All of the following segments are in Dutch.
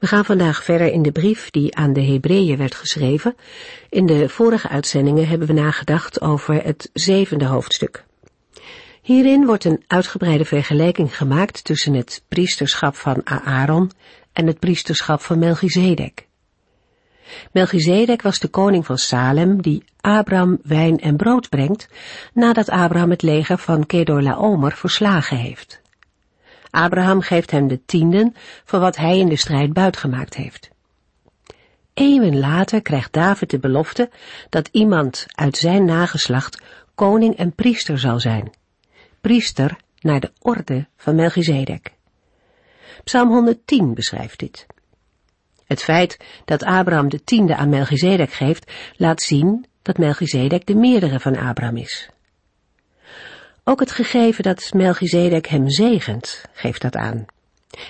We gaan vandaag verder in de brief die aan de Hebreeën werd geschreven. In de vorige uitzendingen hebben we nagedacht over het zevende hoofdstuk. Hierin wordt een uitgebreide vergelijking gemaakt tussen het priesterschap van Aaron en het priesterschap van Melchizedek. Melchizedek was de koning van Salem die Abraham wijn en brood brengt nadat Abraham het leger van Kedorlaomer verslagen heeft. Abraham geeft hem de tienden van wat hij in de strijd buitgemaakt heeft. Eeuwen later krijgt David de belofte dat iemand uit zijn nageslacht koning en priester zal zijn. Priester naar de orde van Melchizedek. Psalm 110 beschrijft dit. Het feit dat Abraham de tiende aan Melchizedek geeft, laat zien dat Melchizedek de meerdere van Abraham is. Ook het gegeven dat Melchizedek hem zegent, geeft dat aan.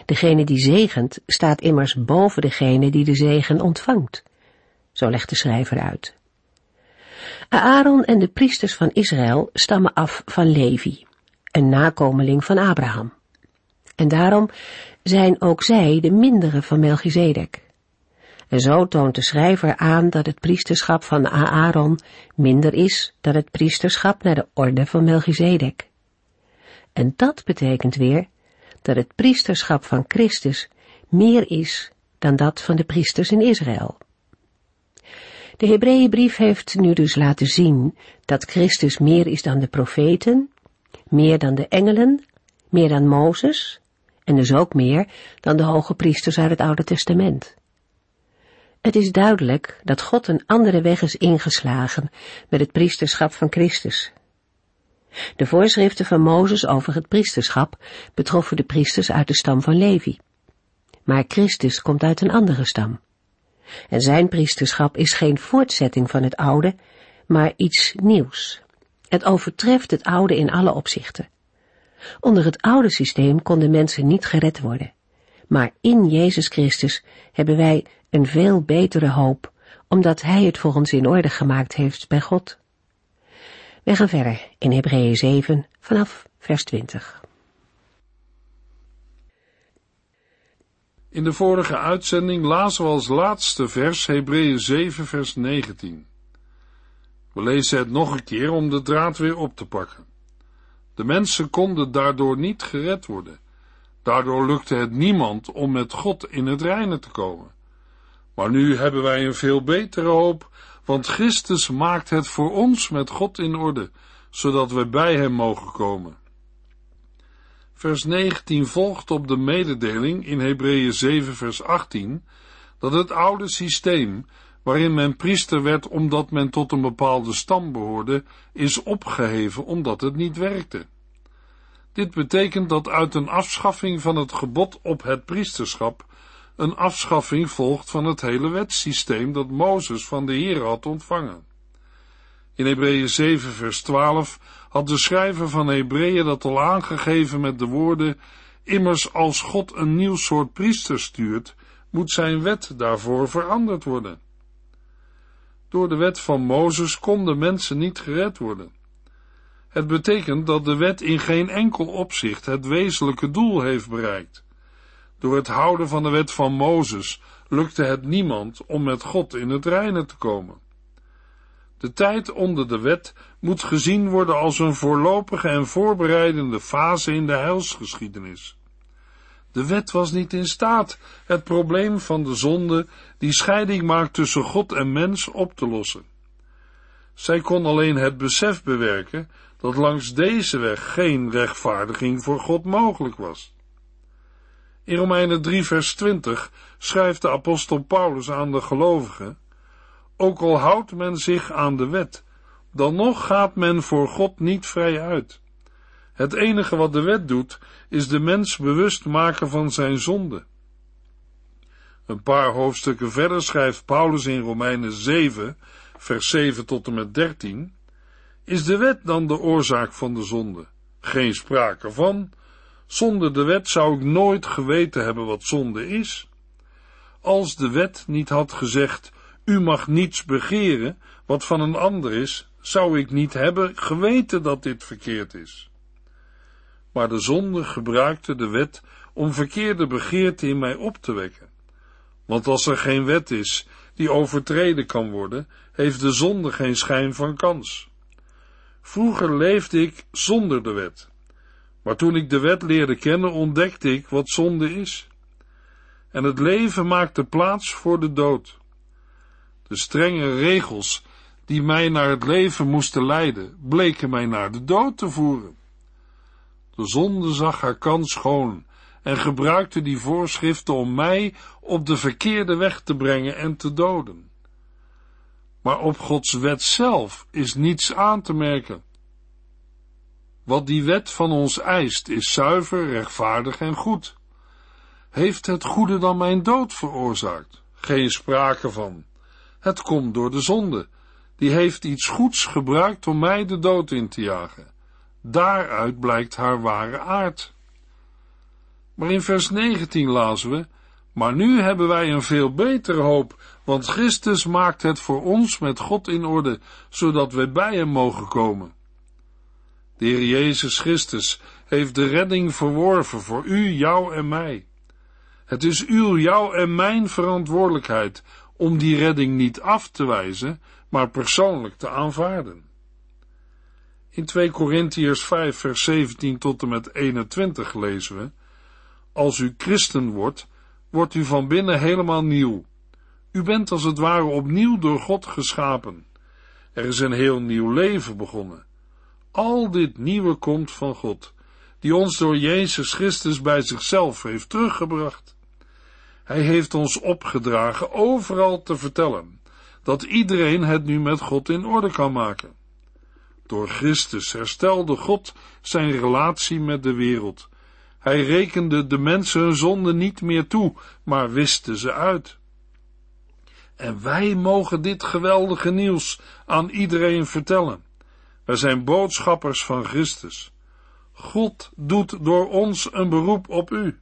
Degene die zegent staat immers boven degene die de zegen ontvangt. Zo legt de schrijver uit. Aaron en de priesters van Israël stammen af van Levi, een nakomeling van Abraham. En daarom zijn ook zij de mindere van Melchizedek. En zo toont de schrijver aan dat het priesterschap van Aaron minder is dan het priesterschap naar de orde van Melchizedek. En dat betekent weer dat het priesterschap van Christus meer is dan dat van de priesters in Israël. De Hebreeënbrief heeft nu dus laten zien dat Christus meer is dan de profeten, meer dan de engelen, meer dan Mozes en dus ook meer dan de hoge priesters uit het Oude Testament. Het is duidelijk dat God een andere weg is ingeslagen met het priesterschap van Christus. De voorschriften van Mozes over het priesterschap betroffen de priesters uit de stam van Levi. Maar Christus komt uit een andere stam. En zijn priesterschap is geen voortzetting van het oude, maar iets nieuws. Het overtreft het oude in alle opzichten. Onder het oude systeem konden mensen niet gered worden. Maar in Jezus Christus hebben wij een veel betere hoop, omdat Hij het voor ons in orde gemaakt heeft bij God. We gaan verder in Hebreeën 7 vanaf vers 20. In de vorige uitzending lazen we als laatste vers Hebreeën 7 vers 19. We lezen het nog een keer om de draad weer op te pakken. De mensen konden daardoor niet gered worden. Daardoor lukte het niemand om met God in het reine te komen. Maar nu hebben wij een veel betere hoop, want Christus maakt het voor ons met God in orde, zodat we bij Hem mogen komen. Vers 19 volgt op de mededeling in Hebreeën 7 vers 18 dat het oude systeem, waarin men priester werd omdat men tot een bepaalde stam behoorde, is opgeheven omdat het niet werkte. Dit betekent dat uit een afschaffing van het gebod op het priesterschap een afschaffing volgt van het hele wetsysteem dat Mozes van de Heer had ontvangen. In Hebreeën 7 vers 12 had de schrijver van Hebreeën dat al aangegeven met de woorden, immers als God een nieuw soort priester stuurt, moet zijn wet daarvoor veranderd worden. Door de wet van Mozes konden mensen niet gered worden. Het betekent dat de wet in geen enkel opzicht het wezenlijke doel heeft bereikt. Door het houden van de wet van Mozes lukte het niemand om met God in het reine te komen. De tijd onder de wet moet gezien worden als een voorlopige en voorbereidende fase in de heilsgeschiedenis. De wet was niet in staat het probleem van de zonde die scheiding maakt tussen God en mens op te lossen. Zij kon alleen het besef bewerken dat langs deze weg geen rechtvaardiging voor God mogelijk was. In Romeinen 3 vers 20 schrijft de apostel Paulus aan de gelovigen, ook al houdt men zich aan de wet, dan nog gaat men voor God niet vrij uit. Het enige wat de wet doet, is de mens bewust maken van zijn zonde. Een paar hoofdstukken verder schrijft Paulus in Romeinen 7, vers 7 tot en met 13, is de wet dan de oorzaak van de zonde? Geen sprake van. Zonder de wet zou ik nooit geweten hebben wat zonde is. Als de wet niet had gezegd, u mag niets begeren wat van een ander is, zou ik niet hebben geweten dat dit verkeerd is. Maar de zonde gebruikte de wet om verkeerde begeerte in mij op te wekken. Want als er geen wet is die overtreden kan worden, heeft de zonde geen schijn van kans. Vroeger leefde ik zonder de wet, maar toen ik de wet leerde kennen, ontdekte ik wat zonde is. En het leven maakte plaats voor de dood. De strenge regels die mij naar het leven moesten leiden, bleken mij naar de dood te voeren. De zonde zag haar kans schoon en gebruikte die voorschriften om mij op de verkeerde weg te brengen en te doden. Maar op Gods wet zelf is niets aan te merken. Wat die wet van ons eist is zuiver, rechtvaardig en goed. Heeft het goede dan mijn dood veroorzaakt? Geen sprake van. Het komt door de zonde. Die heeft iets goeds gebruikt om mij de dood in te jagen. Daaruit blijkt haar ware aard. Maar in vers 19 lazen we, maar nu hebben wij een veel betere hoop, want Christus maakt het voor ons met God in orde, zodat wij bij hem mogen komen. De Heer Jezus Christus heeft de redding verworven voor u, jou en mij. Het is uw, jou en mijn verantwoordelijkheid om die redding niet af te wijzen, maar persoonlijk te aanvaarden. In 2 Korintiërs 5 vers 17 tot en met 21 lezen we, Als u christen wordt, wordt u van binnen helemaal nieuw. U bent als het ware opnieuw door God geschapen. Er is een heel nieuw leven begonnen. Al dit nieuwe komt van God, die ons door Jezus Christus bij zichzelf heeft teruggebracht. Hij heeft ons opgedragen overal te vertellen dat iedereen het nu met God in orde kan maken. Door Christus herstelde God zijn relatie met de wereld. Hij rekende de mensen hun zonde niet meer toe, maar wiste ze uit. En wij mogen dit geweldige nieuws aan iedereen vertellen. Wij zijn boodschappers van Christus. God doet door ons een beroep op u.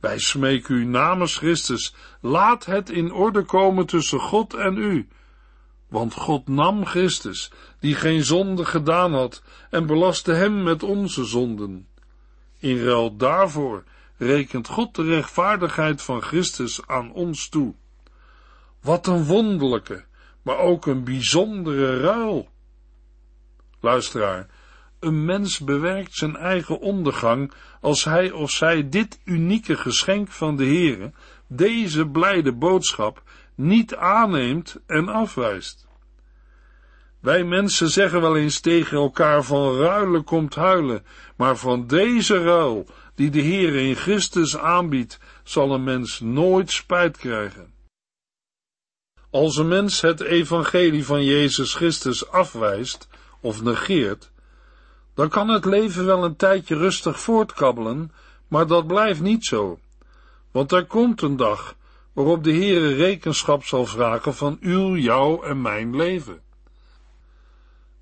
Wij smeken u namens Christus, laat het in orde komen tussen God en u. Want God nam Christus, die geen zonde gedaan had, en belastte hem met onze zonden. In ruil daarvoor rekent God de rechtvaardigheid van Christus aan ons toe. Wat een wonderlijke, maar ook een bijzondere ruil. Luisteraar, een mens bewerkt zijn eigen ondergang als hij of zij dit unieke geschenk van de Heere, deze blijde boodschap, niet aanneemt en afwijst. Wij mensen zeggen wel eens tegen elkaar van ruilen komt huilen, maar van deze ruil, die de Heer in Christus aanbiedt, zal een mens nooit spijt krijgen. Als een mens het evangelie van Jezus Christus afwijst of negeert, dan kan het leven wel een tijdje rustig voortkabbelen, maar dat blijft niet zo. Want er komt een dag waarop de Heere rekenschap zal vragen van uw, jou en mijn leven.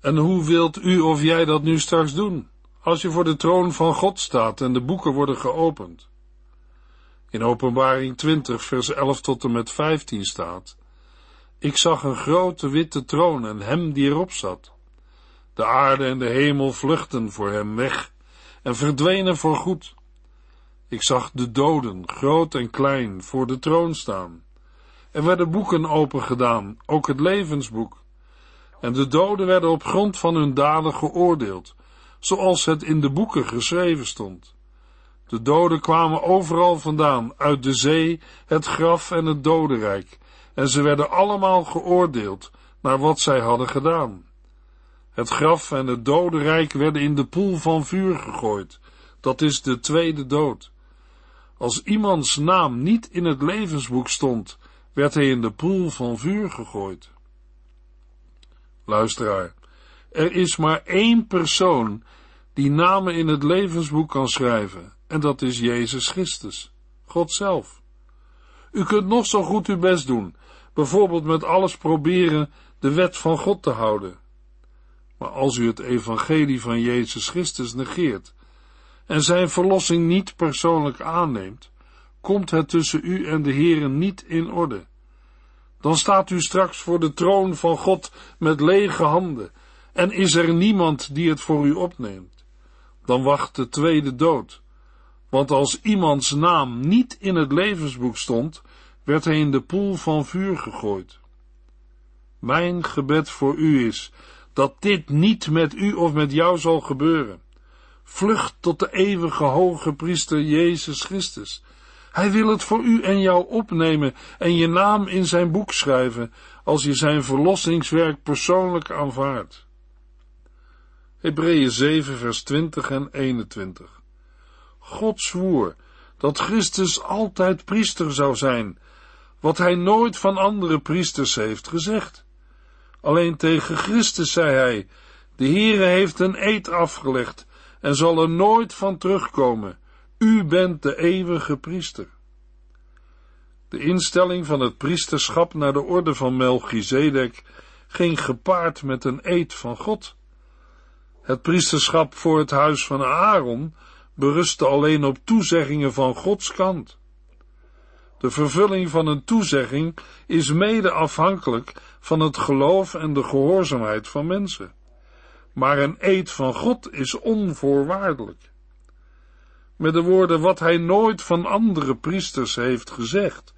En hoe wilt u of jij dat nu straks doen, als je voor de troon van God staat en de boeken worden geopend? In Openbaring 20, vers 11 tot en met 15 staat: Ik zag een grote witte troon en hem die erop zat. De aarde en de hemel vluchten voor hem weg en verdwenen voor goed. Ik zag de doden, groot en klein, voor de troon staan. Er werden boeken opengedaan, ook het levensboek. En de doden werden op grond van hun daden geoordeeld, zoals het in de boeken geschreven stond. De doden kwamen overal vandaan, uit de zee, het graf en het dodenrijk, en ze werden allemaal geoordeeld naar wat zij hadden gedaan. Het graf en het dodenrijk werden in de poel van vuur gegooid. Dat is de tweede dood. Als iemands naam niet in het levensboek stond, werd hij in de poel van vuur gegooid. Luisteraar, er is maar één persoon die namen in het levensboek kan schrijven, en dat is Jezus Christus, God zelf. U kunt nog zo goed uw best doen, bijvoorbeeld met alles proberen de wet van God te houden. Maar als u het evangelie van Jezus Christus negeert en zijn verlossing niet persoonlijk aanneemt, komt het tussen u en de Heere niet in orde. Dan staat u straks voor de troon van God met lege handen en is er niemand die het voor u opneemt. Dan wacht de tweede dood. Want als iemands naam niet in het levensboek stond, werd hij in de poel van vuur gegooid. Mijn gebed voor u is dat dit niet met u of met jou zal gebeuren. Vlucht tot de eeuwige hoge priester Jezus Christus. Hij wil het voor u en jou opnemen en je naam in zijn boek schrijven als je zijn verlossingswerk persoonlijk aanvaardt. Hebreeën 7 vers 20 en 21 God zwoer dat Christus altijd priester zou zijn, wat hij nooit van andere priesters heeft gezegd. Alleen tegen Christus zei hij, de Heere heeft een eed afgelegd en zal er nooit van terugkomen. U bent de eeuwige priester. De instelling van het priesterschap naar de orde van Melchizedek ging gepaard met een eed van God. Het priesterschap voor het huis van Aaron berustte alleen op toezeggingen van Gods kant. De vervulling van een toezegging is mede afhankelijk van het geloof en de gehoorzaamheid van mensen. Maar een eed van God is onvoorwaardelijk. Met de woorden wat hij nooit van andere priesters heeft gezegd,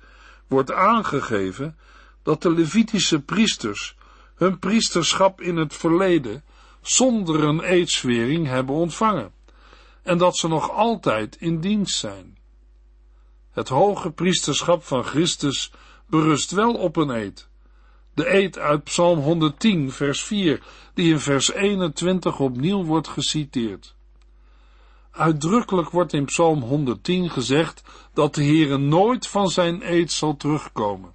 wordt aangegeven dat de Levitische priesters hun priesterschap in het verleden zonder een eedswering hebben ontvangen en dat ze nog altijd in dienst zijn. Het hoge priesterschap van Christus berust wel op een eed. De eed uit Psalm 110, vers 4, die in vers 21 opnieuw wordt geciteerd. Uitdrukkelijk wordt in Psalm 110 gezegd dat de Heere nooit van zijn eed zal terugkomen.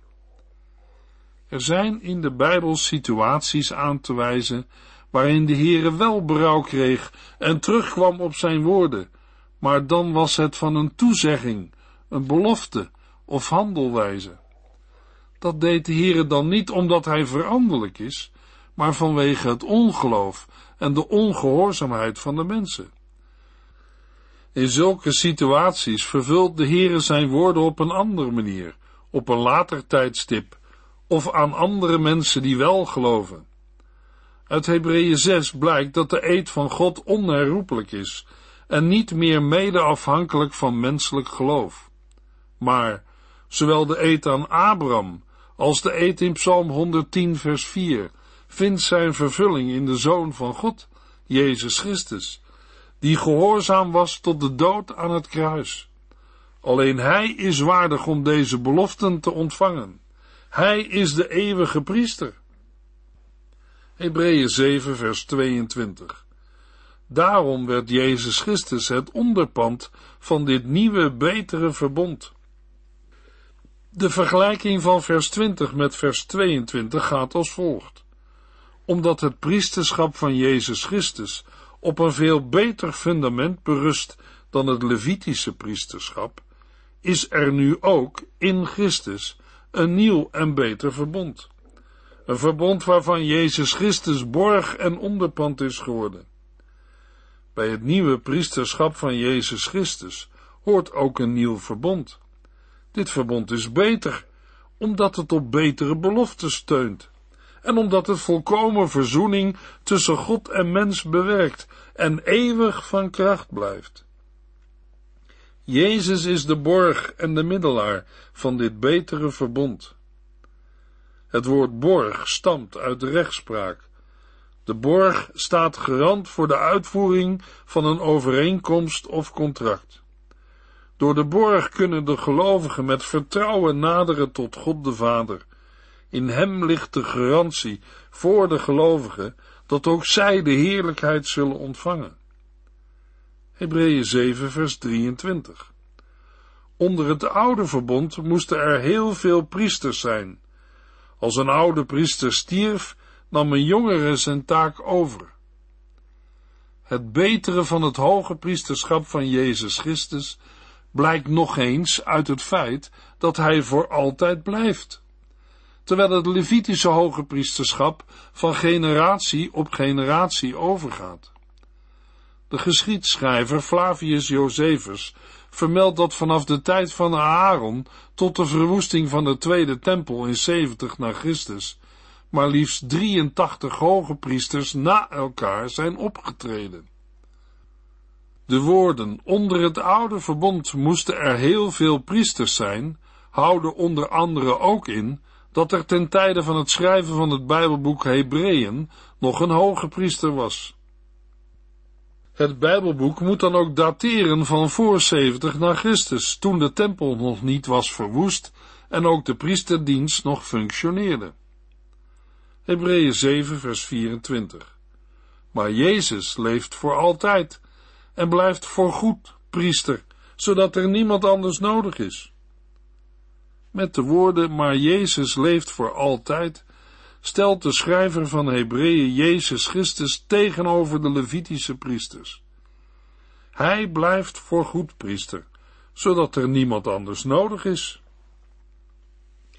Er zijn in de Bijbel situaties aan te wijzen waarin de Heere wel berouw kreeg en terugkwam op zijn woorden, maar dan was het van een toezegging, een belofte of handelwijze. Dat deed de Heere dan niet omdat hij veranderlijk is, maar vanwege het ongeloof en de ongehoorzaamheid van de mensen. In zulke situaties vervult de Heere zijn woorden op een andere manier, op een later tijdstip, of aan andere mensen die wel geloven. Uit Hebreeën 6 blijkt dat de eed van God onherroepelijk is en niet meer mede afhankelijk van menselijk geloof. Maar zowel de eed aan Abraham als de eed in Psalm 110 vers 4 vindt zijn vervulling in de Zoon van God, Jezus Christus, die gehoorzaam was tot de dood aan het kruis. Alleen Hij is waardig om deze beloften te ontvangen. Hij is de eeuwige priester. Hebreeën 7 vers 22 Daarom werd Jezus Christus het onderpand van dit nieuwe, betere verbond. De vergelijking van vers 20 met vers 22 gaat als volgt. Omdat het priesterschap van Jezus Christus op een veel beter fundament berust dan het Levitische priesterschap, is er nu ook in Christus een nieuw en beter verbond. Een verbond waarvan Jezus Christus borg en onderpand is geworden. Bij het nieuwe priesterschap van Jezus Christus hoort ook een nieuw verbond. Dit verbond is beter, omdat het op betere beloften steunt en omdat het volkomen verzoening tussen God en mens bewerkt en eeuwig van kracht blijft. Jezus is de borg en de middelaar van dit betere verbond. Het woord borg stamt uit de rechtspraak. De borg staat garant voor de uitvoering van een overeenkomst of contract. Door de borg kunnen de gelovigen met vertrouwen naderen tot God de Vader. In hem ligt de garantie voor de gelovigen dat ook zij de heerlijkheid zullen ontvangen. Hebreeën 7 vers 23 Onder het oude verbond moesten er heel veel priesters zijn. Als een oude priester stierf, nam een jongere zijn taak over. Het betere van het hoge priesterschap van Jezus Christus blijkt nog eens uit het feit dat hij voor altijd blijft. Terwijl het Levitische hoge priesterschap van generatie op generatie overgaat. De geschiedschrijver Flavius Josephus vermeldt dat vanaf de tijd van Aaron tot de verwoesting van de tweede tempel in 70 na Christus maar liefst 83 hoge priesters na elkaar zijn opgetreden. De woorden onder het oude verbond moesten er heel veel priesters zijn, houden onder andere ook in dat er ten tijde van het schrijven van het Bijbelboek Hebreeën nog een hoge priester was. Het Bijbelboek moet dan ook dateren van voor 70 na Christus, toen de tempel nog niet was verwoest en ook de priesterdienst nog functioneerde. Hebreeën 7 vers 24. Maar Jezus leeft voor altijd en blijft voorgoed priester, zodat er niemand anders nodig is. Met de woorden, maar Jezus leeft voor altijd, stelt de schrijver van Hebreeën Jezus Christus tegenover de Levitische priesters. Hij blijft voorgoed priester, zodat er niemand anders nodig is.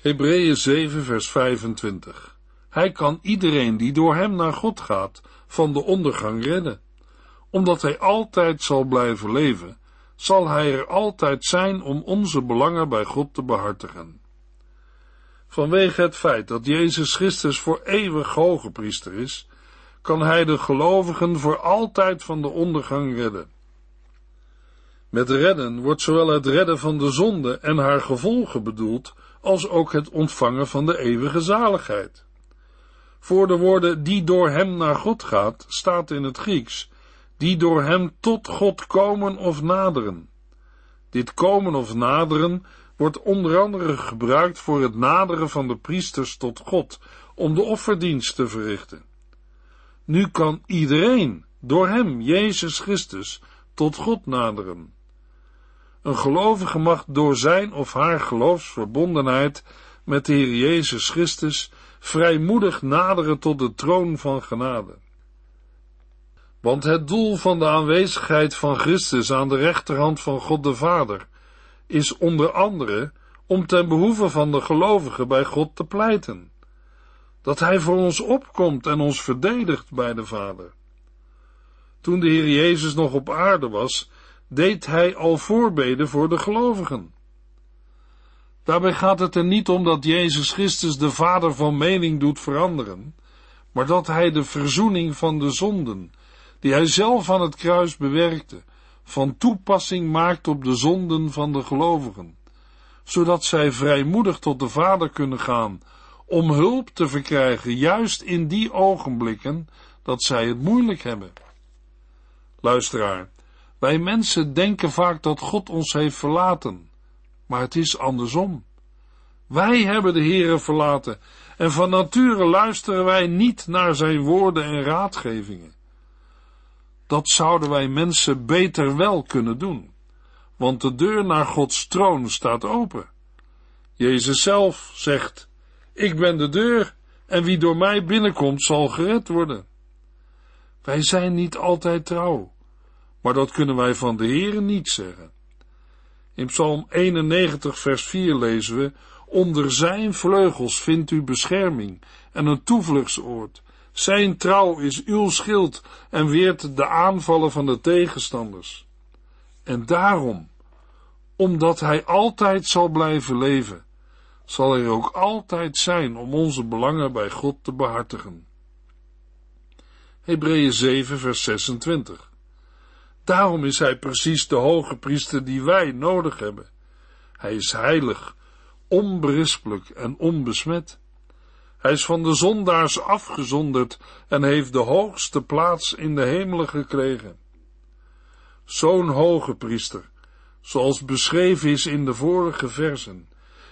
Hebreeën 7 vers 25 Hij kan iedereen die door hem naar God gaat, van de ondergang redden. Omdat hij altijd zal blijven leven, zal hij er altijd zijn om onze belangen bij God te behartigen. Vanwege het feit dat Jezus Christus voor eeuwig hoge priester is, kan hij de gelovigen voor altijd van de ondergang redden. Met redden wordt zowel het redden van de zonde en haar gevolgen bedoeld, als ook het ontvangen van de eeuwige zaligheid. Voor de woorden die door hem naar God gaat, staat in het Grieks, die door hem tot God komen of naderen. Dit komen of naderen wordt onder andere gebruikt voor het naderen van de priesters tot God, om de offerdienst te verrichten. Nu kan iedereen door hem, Jezus Christus, tot God naderen. Een gelovige mag door zijn of haar geloofsverbondenheid met de Heer Jezus Christus vrijmoedig naderen tot de troon van genade. Want het doel van de aanwezigheid van Christus aan de rechterhand van God de Vader is onder andere om ten behoeve van de gelovigen bij God te pleiten. Dat Hij voor ons opkomt en ons verdedigt bij de Vader. Toen de Heer Jezus nog op aarde was, deed Hij al voorbeden voor de gelovigen. Daarbij gaat het er niet om dat Jezus Christus de Vader van mening doet veranderen, maar dat Hij de verzoening van de zonden, die Hij zelf aan het kruis bewerkte, van toepassing maakt op de zonden van de gelovigen, zodat zij vrijmoedig tot de Vader kunnen gaan om hulp te verkrijgen, juist in die ogenblikken dat zij het moeilijk hebben. Luisteraar, wij mensen denken vaak dat God ons heeft verlaten, maar het is andersom. Wij hebben de Heere verlaten en van nature luisteren wij niet naar zijn woorden en raadgevingen. Dat zouden wij mensen beter wel kunnen doen, want de deur naar Gods troon staat open. Jezus zelf zegt, ik ben de deur en wie door mij binnenkomt zal gered worden. Wij zijn niet altijd trouw, maar dat kunnen wij van de Heere niet zeggen. In Psalm 91 vers 4 lezen we, onder zijn vleugels vindt u bescherming en een toevluchtsoord. Zijn trouw is uw schild en weert de aanvallen van de tegenstanders. En daarom, omdat hij altijd zal blijven leven, zal hij ook altijd zijn om onze belangen bij God te behartigen. Hebreeën 7 vers 26 Daarom is hij precies de hoge priester die wij nodig hebben. Hij is heilig, onberispelijk en onbesmet. Hij is van de zondaars afgezonderd en heeft de hoogste plaats in de hemelen gekregen. Zo'n hoge priester, zoals beschreven is in de vorige versen,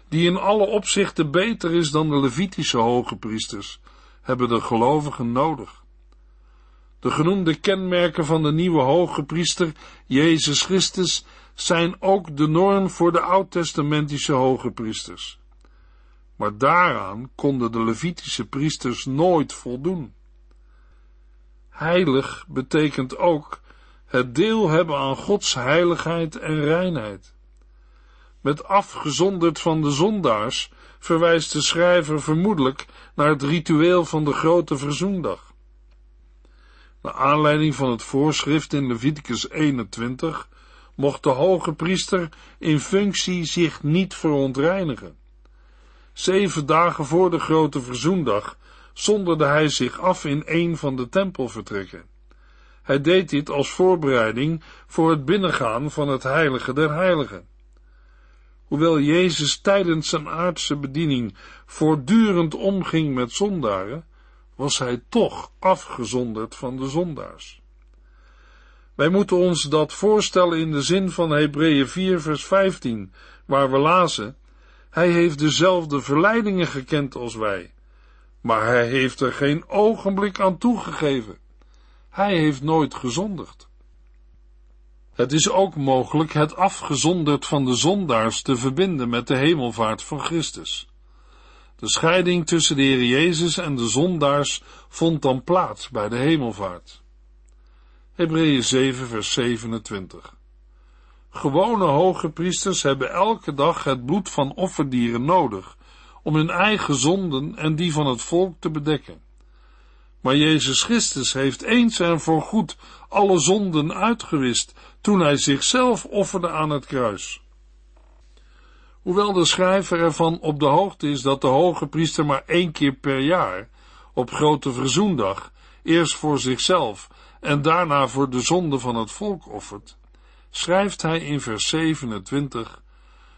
die in alle opzichten beter is dan de Levitische hoge priesters, hebben de gelovigen nodig. De genoemde kenmerken van de nieuwe hoge priester, Jezus Christus, zijn ook de norm voor de oud-testamentische hoge priesters. Maar daaraan konden de Levitische priesters nooit voldoen. Heilig betekent ook het deel hebben aan Gods heiligheid en reinheid. Met afgezonderd van de zondaars verwijst de schrijver vermoedelijk naar het ritueel van de grote verzoendag. Naar aanleiding van het voorschrift in Leviticus 21 mocht de hoge priester in functie zich niet verontreinigen. Zeven dagen voor de grote verzoendag zonderde hij zich af in een van de tempelvertrekken. Hij deed dit als voorbereiding voor het binnengaan van het heilige der heiligen. Hoewel Jezus tijdens zijn aardse bediening voortdurend omging met zondaren, was hij toch afgezonderd van de zondaars. Wij moeten ons dat voorstellen in de zin van Hebreeën 4 vers 15, waar we lazen, hij heeft dezelfde verleidingen gekend als wij, maar hij heeft er geen ogenblik aan toegegeven. Hij heeft nooit gezondigd. Het is ook mogelijk het afgezonderd van de zondaars te verbinden met de hemelvaart van Christus. De scheiding tussen de Heer Jezus en de zondaars vond dan plaats bij de hemelvaart. Hebreeën 7 vers 27 Gewone hoge priesters hebben elke dag het bloed van offerdieren nodig om hun eigen zonden en die van het volk te bedekken. Maar Jezus Christus heeft eens en voorgoed alle zonden uitgewist toen hij zichzelf offerde aan het kruis. Hoewel de schrijver ervan op de hoogte is dat de hoge priester maar één keer per jaar, op grote verzoendag, eerst voor zichzelf en daarna voor de zonde van het volk offert, schrijft hij in vers 27,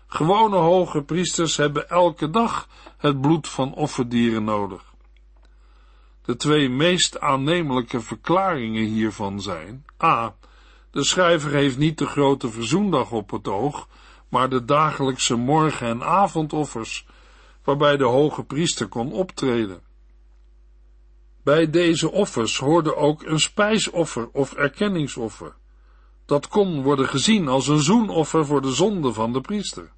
gewone hoge priesters hebben elke dag het bloed van offerdieren nodig. De twee meest aannemelijke verklaringen hiervan zijn, a, de schrijver heeft niet de grote verzoendag op het oog, maar de dagelijkse morgen- en avondoffers, waarbij de hoge priester kon optreden. Bij deze offers hoorde ook een spijsoffer of erkenningsoffer. Dat kon worden gezien als een zoenoffer voor de zonde van de priester.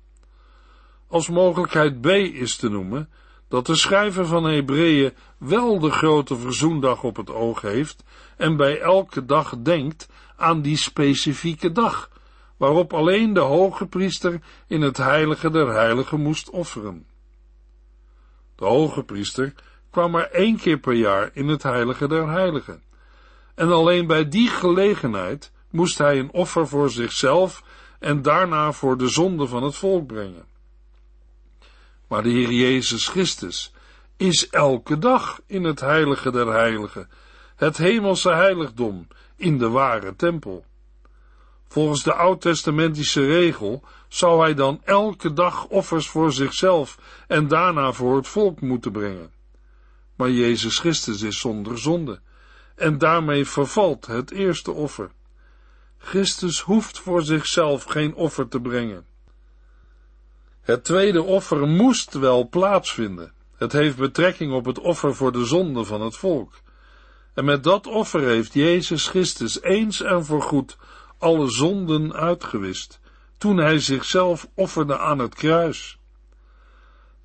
Als mogelijkheid B is te noemen dat de schrijver van Hebreeën wel de grote verzoendag op het oog heeft en bij elke dag denkt aan die specifieke dag, waarop alleen de hoge priester in het heilige der heiligen moest offeren. De hoge priester kwam maar één keer per jaar in het heilige der heiligen. En alleen bij die gelegenheid moest hij een offer voor zichzelf en daarna voor de zonde van het volk brengen. Maar de Heer Jezus Christus is elke dag in het heilige der heiligen, het hemelse heiligdom, in de ware tempel. Volgens de oud-testamentische regel zou hij dan elke dag offers voor zichzelf en daarna voor het volk moeten brengen. Maar Jezus Christus is zonder zonde, en daarmee vervalt het eerste offer. Christus hoeft voor zichzelf geen offer te brengen. Het tweede offer moest wel plaatsvinden. Het heeft betrekking op het offer voor de zonde van het volk. En met dat offer heeft Jezus Christus eens en voorgoed alle zonden uitgewist, toen hij zichzelf offerde aan het kruis.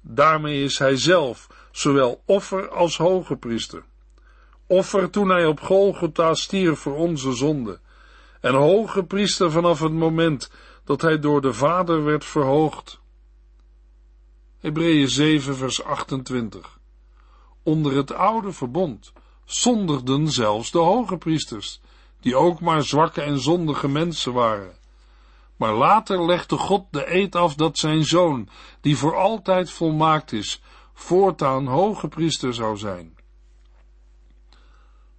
Daarmee is hij zelf zowel offer als hoge priester. Offer toen hij op Golgotha stierf voor onze zonde, en hoge priester vanaf het moment dat hij door de Vader werd verhoogd. Hebreeën 7 vers 28 Onder het oude verbond zondigden zelfs de hoge priesters, die ook maar zwakke en zondige mensen waren. Maar later legde God de eed af dat zijn zoon, die voor altijd volmaakt is, voortaan hoge priester zou zijn.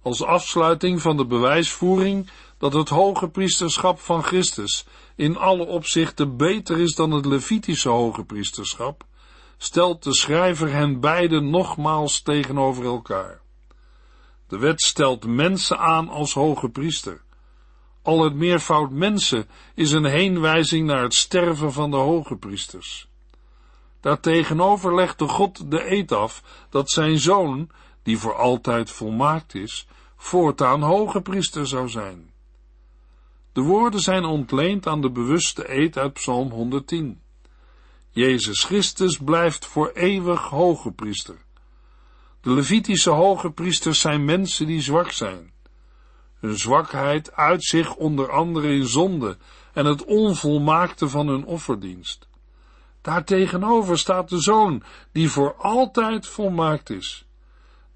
Als afsluiting van de bewijsvoering dat het hoge priesterschap van Christus in alle opzichten beter is dan het Levitische hoge priesterschap, stelt de schrijver hen beiden nogmaals tegenover elkaar. De wet stelt mensen aan als hoge priester. Al het meervoud mensen is een heenwijzing naar het sterven van de hoge priesters. Daartegenover legde God de eed af dat zijn zoon, die voor altijd volmaakt is, voortaan hoge priester zou zijn. De woorden zijn ontleend aan de bewuste eed uit Psalm 110. Jezus Christus blijft voor eeuwig hoge priester. De Levitische hoge priesters zijn mensen die zwak zijn. Hun zwakheid uit zich onder andere in zonde en het onvolmaakte van hun offerdienst. Daartegenover staat de Zoon, die voor altijd volmaakt is.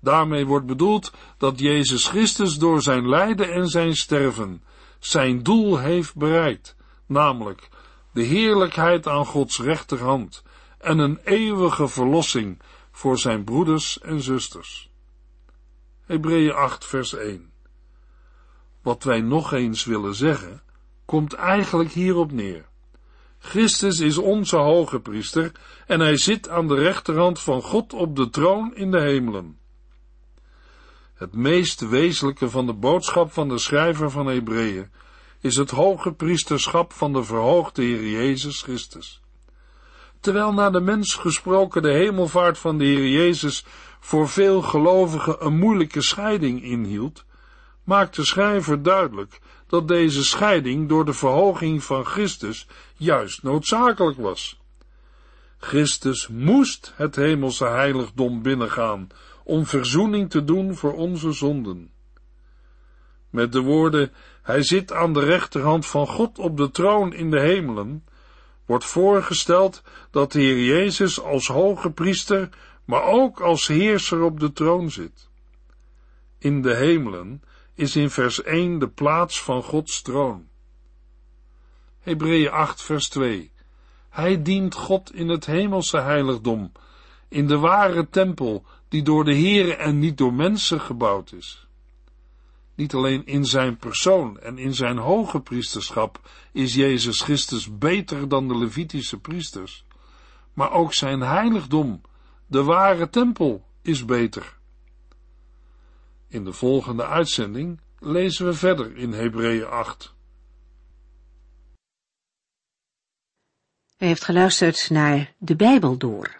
Daarmee wordt bedoeld dat Jezus Christus door zijn lijden en zijn sterven zijn doel heeft bereikt, namelijk de heerlijkheid aan Gods rechterhand en een eeuwige verlossing voor zijn broeders en zusters. Hebreeën 8 vers 1 Wat wij nog eens willen zeggen, komt eigenlijk hierop neer. Christus is onze hoge priester en hij zit aan de rechterhand van God op de troon in de hemelen. Het meest wezenlijke van de boodschap van de schrijver van Hebreeën is het hoge priesterschap van de verhoogde Heer Jezus Christus. Terwijl naar de mens gesproken de hemelvaart van de Heer Jezus voor veel gelovigen een moeilijke scheiding inhield, maakt de schrijver duidelijk dat deze scheiding door de verhoging van Christus juist noodzakelijk was. Christus moest het hemelse heiligdom binnengaan om verzoening te doen voor onze zonden. Met de woorden, hij zit aan de rechterhand van God op de troon in de hemelen, wordt voorgesteld dat de Heer Jezus als hoge priester, maar ook als heerser op de troon zit. In de hemelen is in vers 1 de plaats van Gods troon. Hebreeën 8 vers 2 Hij dient God in het hemelse heiligdom, in de ware tempel, die door de Heere en niet door mensen gebouwd is. Niet alleen in zijn persoon en in zijn hoge priesterschap is Jezus Christus beter dan de Levitische priesters, maar ook zijn heiligdom, de ware tempel, is beter. In de volgende uitzending lezen we verder in Hebreeën 8. U heeft geluisterd naar De Bijbel Door,